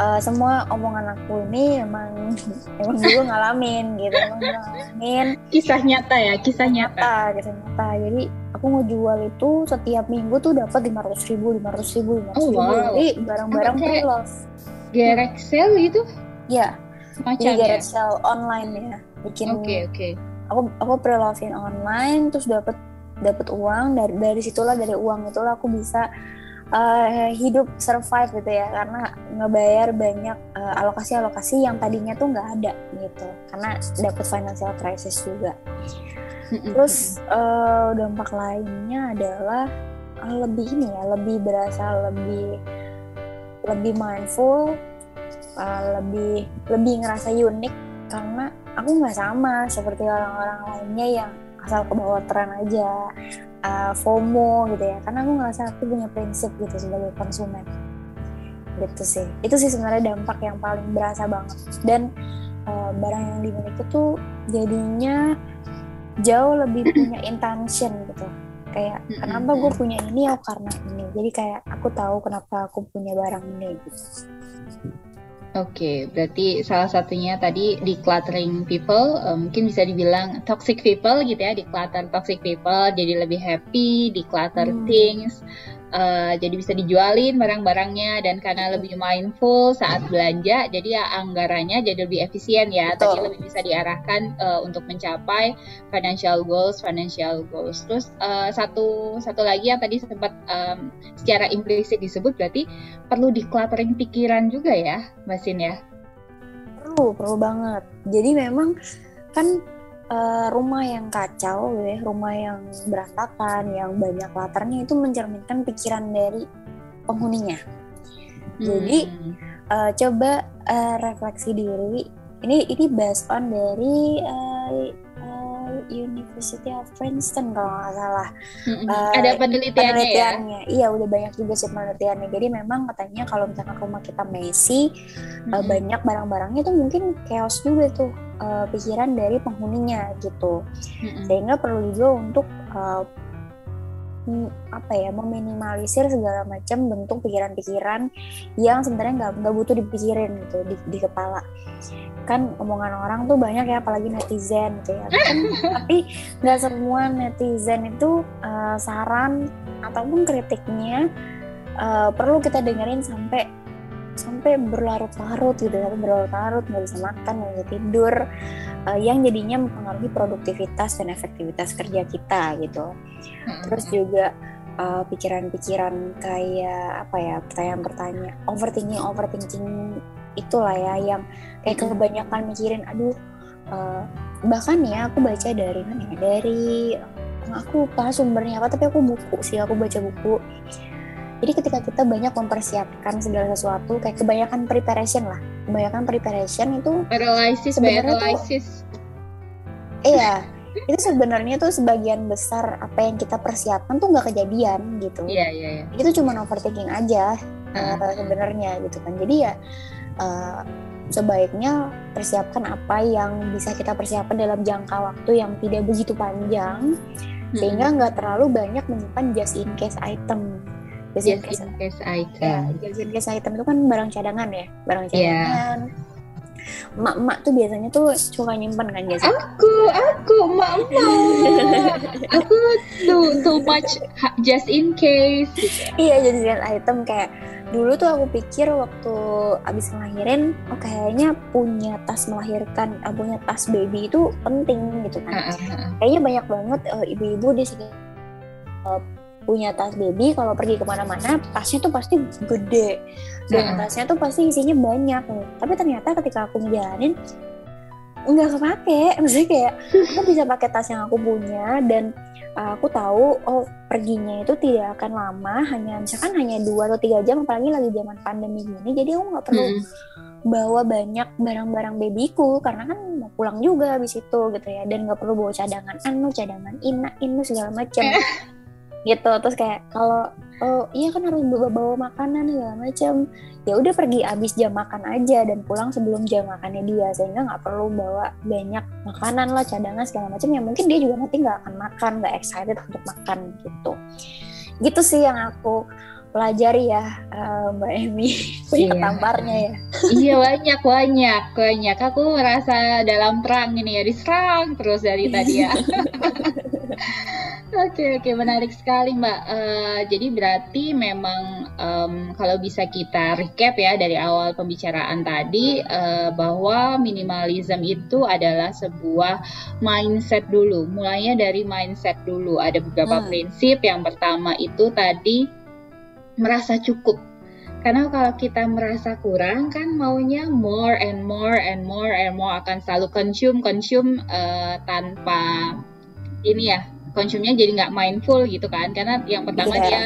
Uh, semua omongan aku ini emang emang dulu ngalamin gitu emang ngalamin. Kisah nyata ya kisah nyata, nyata kisah nyata. Jadi aku ngejual itu setiap minggu tuh dapat lima ratus ribu lima ratus ribu lima ratus oh, ribu wow. jadi barang-barang pre-love gerek sale gitu? Ya jadi gerek sale online ya bikin oke okay, oke. okay. aku aku pre-lovein online terus dapat dapat uang. Dari dari situlah dari uang itulah aku bisa uh, hidup survive gitu ya karena ngebayar banyak uh, alokasi-alokasi yang tadinya tuh nggak ada gitu. Karena dapat financial crisis juga. Terus uh, dampak lainnya adalah uh, lebih ini ya, lebih berasa lebih lebih mindful, uh, lebih lebih ngerasa unik. Karena aku nggak sama seperti orang-orang lainnya yang asal ke bawah tren aja, uh, FOMO gitu ya. Karena aku ngerasa aku punya prinsip gitu sebagai konsumen. Gitu sih. Itu sih sebenarnya dampak yang paling berasa banget. Dan uh, barang yang dimiliki tuh jadinya jauh lebih punya intention gitu kayak kenapa gue punya ini oh karena ini jadi kayak aku tahu kenapa aku punya barang ini gitu Oke, okay, berarti salah satunya tadi decluttering people, uh, mungkin bisa dibilang toxic people gitu ya, declutter toxic people, jadi lebih happy, declutter hmm. things, uh, jadi bisa dijualin barang-barangnya dan karena lebih mindful saat belanja jadi ya anggarannya jadi lebih efisien ya. Betul. tadi lebih bisa diarahkan uh, untuk mencapai financial goals financial goals. Terus uh, satu satu lagi yang tadi sempat um, secara implisit disebut berarti perlu decluttering pikiran juga ya Masin ya? Perlu perlu banget. Jadi memang kan uh, rumah yang kacau, ya, rumah yang berantakan, yang banyak latarnya itu mencerminkan pikiran dari penghuninya. Hmm. Jadi uh, coba uh, refleksi diri. Ini ini based on dari uh, University of Princeton kalau nggak salah. Mm-hmm. Uh, Ada penelitiannya, ya? penelitiannya. Ya? Iya, udah banyak juga sih penelitiannya. Jadi memang katanya kalau misalkan rumah kita messy, mm-hmm. uh, banyak barang-barangnya tuh mungkin chaos juga tuh uh, pikiran dari penghuninya gitu. Mm-hmm. Sehingga perlu juga untuk uh, apa ya meminimalisir segala macam bentuk pikiran-pikiran yang sebenarnya nggak nggak butuh dipikirin gitu di, di kepala kan omongan orang tuh banyak ya apalagi netizen gitu ya. Kan, tapi nggak semua netizen itu uh, saran ataupun kritiknya uh, perlu kita dengerin sampai sampai berlarut-larut gitu ya. Berlarut-larut nggak bisa makan nggak bisa tidur uh, yang jadinya mempengaruhi produktivitas dan efektivitas kerja kita gitu. Terus juga pikiran-pikiran uh, kayak apa ya pertanyaan-pertanyaan overthinking overthinking itulah ya yang kayak kebanyakan mikirin aduh uh, bahkan ya aku baca dari mana ya dari aku lupa sumbernya apa tapi aku buku sih aku baca buku. Jadi ketika kita banyak mempersiapkan segala sesuatu kayak kebanyakan preparation lah. Kebanyakan preparation itu analysis sebenarnya tuh, iya itu sebenarnya tuh sebagian besar apa yang kita persiapkan tuh nggak kejadian gitu. Iya iya iya. Itu cuma overthinking aja uh, uh, sebenarnya gitu kan. Jadi ya uh, sebaiknya persiapkan apa yang bisa kita persiapkan dalam jangka waktu yang tidak begitu panjang hmm. sehingga nggak terlalu banyak menyimpan just in case item just, just in, case, in case item ya, just in case item itu kan barang cadangan ya barang iya. cadangan yeah. emak-emak tuh biasanya tuh suka nyimpen kan guys aku aku emak-emak aku too too much just in case iya jadi item kayak dulu tuh aku pikir waktu abis ngelahirin oh kayaknya punya tas melahirkan uh, punya tas baby itu penting gitu kan. Kayaknya banyak banget uh, ibu-ibu di sini uh, punya tas baby kalau pergi ke mana-mana tasnya tuh pasti gede. Dan tasnya tuh pasti isinya banyak. Tapi ternyata ketika aku ngejalanin nggak kepake. Maksudnya kayak aku bisa pakai tas yang aku punya dan uh, aku tahu oh perginya itu tidak akan lama hanya misalkan hanya dua atau tiga jam apalagi lagi zaman pandemi gini jadi aku nggak perlu hmm. bawa banyak barang-barang babyku karena kan mau pulang juga habis itu gitu ya. Dan nggak perlu bawa cadangan anu cadangan ina inu segala macam gitu terus kayak kalau oh iya kan harus bawa bawa makanan segala macam ya udah pergi abis jam makan aja dan pulang sebelum jam makannya dia sehingga nggak perlu bawa banyak makanan lah cadangan segala macam. Ya mungkin dia juga nanti nggak akan makan nggak excited untuk makan gitu. Gitu sih yang aku pelajari ya uh, Mbak Emi. Punya iya. tamparnya ya. Iya banyak banyak banyak. Aku merasa dalam perang ini ya diserang terus dari tadi ya Oke oke menarik sekali Mbak. Uh, jadi berarti memang um, kalau bisa kita recap ya dari awal pembicaraan tadi uh, bahwa minimalism itu adalah sebuah mindset dulu. Mulainya dari mindset dulu. Ada beberapa hmm. prinsip. Yang pertama itu tadi merasa cukup. Karena kalau kita merasa kurang kan maunya more and more and more and more akan selalu consume consume uh, tanpa ini ya konsumnya jadi nggak mindful gitu kan. Karena yang pertama yeah. dia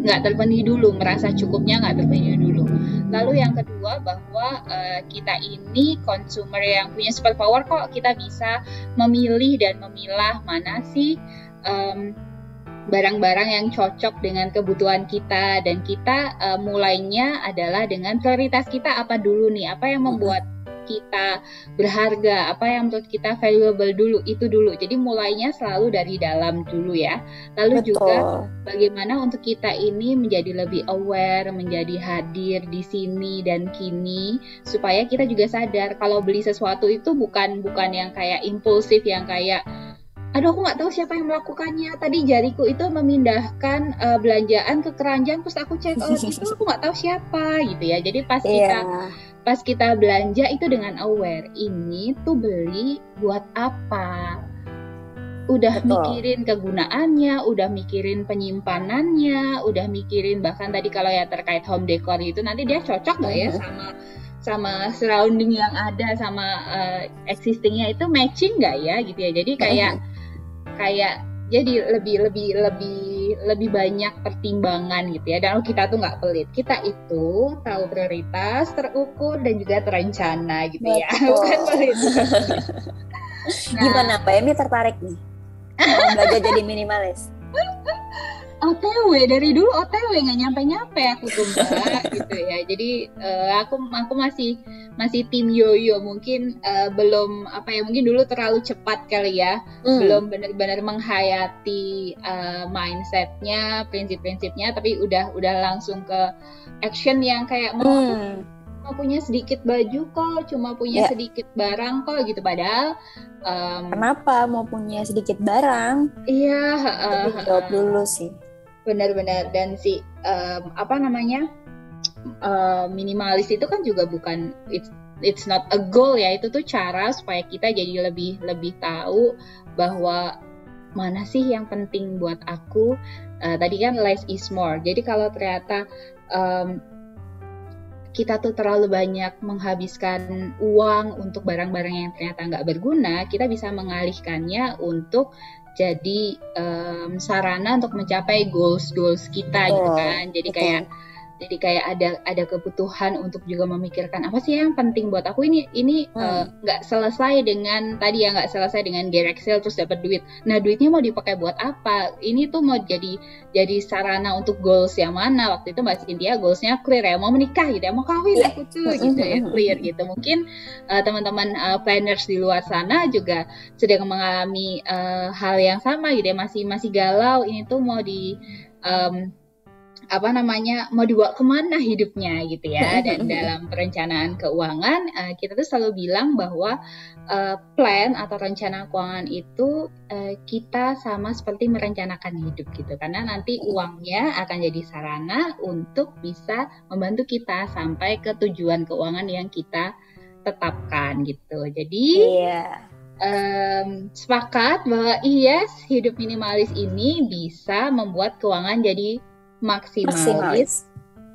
nggak terpenuhi dulu merasa cukupnya nggak terpenuhi dulu. Lalu yang kedua bahwa uh, kita ini consumer yang punya super power kok kita bisa memilih dan memilah mana sih um, barang-barang yang cocok dengan kebutuhan kita. Dan kita uh, mulainya adalah dengan prioritas kita apa dulu nih? Apa yang membuat kita berharga, apa yang menurut kita valuable dulu, itu dulu. Jadi mulainya selalu dari dalam dulu ya. Lalu Betul. juga bagaimana untuk kita ini menjadi lebih aware, menjadi hadir di sini dan kini supaya kita juga sadar kalau beli sesuatu itu bukan bukan yang kayak impulsif yang kayak aduh aku nggak tahu siapa yang melakukannya. Tadi jariku itu memindahkan uh, belanjaan ke keranjang terus aku cek oh itu aku nggak tahu siapa gitu ya. Jadi pas yeah. kita pas kita belanja itu dengan aware ini tuh beli buat apa? Udah Betul. mikirin kegunaannya, udah mikirin penyimpanannya, udah mikirin bahkan tadi kalau ya terkait home decor itu nanti dia cocok nggak ya sama sama surrounding yang ada sama uh, existingnya itu matching nggak ya gitu ya. Jadi kayak kayak jadi lebih lebih lebih lebih banyak pertimbangan gitu ya. Dan kita tuh nggak pelit. Kita itu tahu prioritas terukur dan juga terencana gitu ya. Bukan pelit. Nah, gimana Pak Emi tertarik nih? Belajar jadi minimalis OTW dari dulu OTW nggak nyampe nyampe aku tuh mbak gitu ya. Jadi uh, aku aku masih masih tim yoyo. Mungkin uh, belum apa ya mungkin dulu terlalu cepat kali ya. Mm. belum benar-benar menghayati uh, mindsetnya prinsip-prinsipnya tapi udah udah langsung ke action yang kayak mau mm. cuma punya sedikit baju kok cuma punya yeah. sedikit barang kok gitu. Padahal um, kenapa mau punya sedikit barang? Iya uh, jawab dulu sih benar-benar. Dan si um, apa namanya uh, minimalis itu kan juga bukan it's it's not a goal ya. Itu tuh cara supaya kita jadi lebih lebih tahu bahwa mana sih yang penting buat aku. Uh, tadi kan less is more. Jadi kalau ternyata um, kita tuh terlalu banyak menghabiskan uang untuk barang-barang yang ternyata nggak berguna, kita bisa mengalihkannya untuk jadi um, sarana untuk mencapai goals goals kita oh, gitu kan jadi betul. kayak jadi kayak ada ada kebutuhan untuk juga memikirkan apa sih yang penting buat aku ini ini hmm. Eh, nggak hmm. uh, selesai dengan tadi ya nggak selesai dengan direct sale terus dapat duit nah duitnya mau dipakai buat apa ini tuh mau jadi jadi sarana untuk goals yang mana waktu itu mbak Cynthia goalsnya clear ya mau menikah gitu ya mau kawin yeah. aku tuh gitu ya clear gitu mungkin uh, teman-teman uh, planners di luar sana juga sedang mengalami uh, hal yang sama gitu ya masih masih galau ini tuh mau di um, apa namanya mau dibawa ke mana hidupnya gitu ya. Dan dalam perencanaan keuangan uh, kita tuh selalu bilang bahwa uh, plan atau rencana keuangan itu uh, kita sama seperti merencanakan hidup gitu. Karena nanti uangnya akan jadi sarana untuk bisa membantu kita sampai ke tujuan keuangan yang kita tetapkan gitu. Jadi yeah um, sepakat bahwa yes hidup minimalis ini bisa membuat keuangan jadi maksimalis. maksimalis.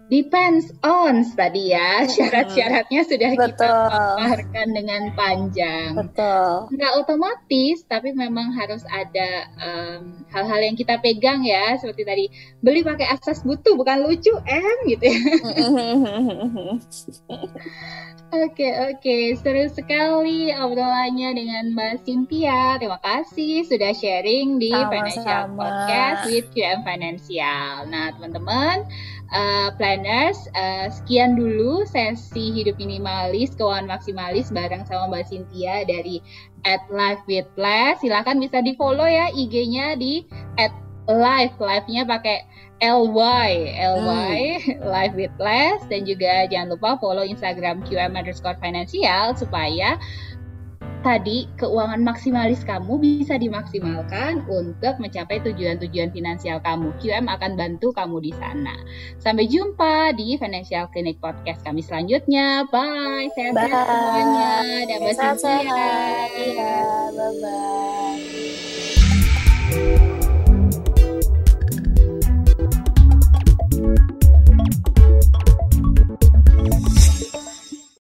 Depends on tadi ya syarat-syaratnya sudah Betul. kita paparkan dengan panjang. Betul. Nggak otomatis, tapi memang harus ada hal-hal um, yang kita pegang ya, seperti tadi beli pakai asas butuh bukan lucu em gitu ya. Oke oke seru sekali obrolannya dengan Mbak Cynthia. Terima kasih sudah sharing di Sama-sama. Financial Podcast with QM Financial. Nah teman-teman uh, planners uh, sekian dulu sesi hidup minimalis keuangan maksimalis bareng sama Mbak Cynthia dari at Life with Plus. Silahkan bisa di follow ya IG-nya di at live live-nya pakai ly ly hmm. live with less dan juga jangan lupa follow Instagram QM underscore financial supaya tadi keuangan maksimalis kamu bisa dimaksimalkan untuk mencapai tujuan-tujuan finansial kamu. QM akan bantu kamu di sana. Sampai jumpa di Financial Clinic Podcast kami selanjutnya. Bye. Sehat-sehat semuanya. Dan sehat-sehat. Iya, bye-bye.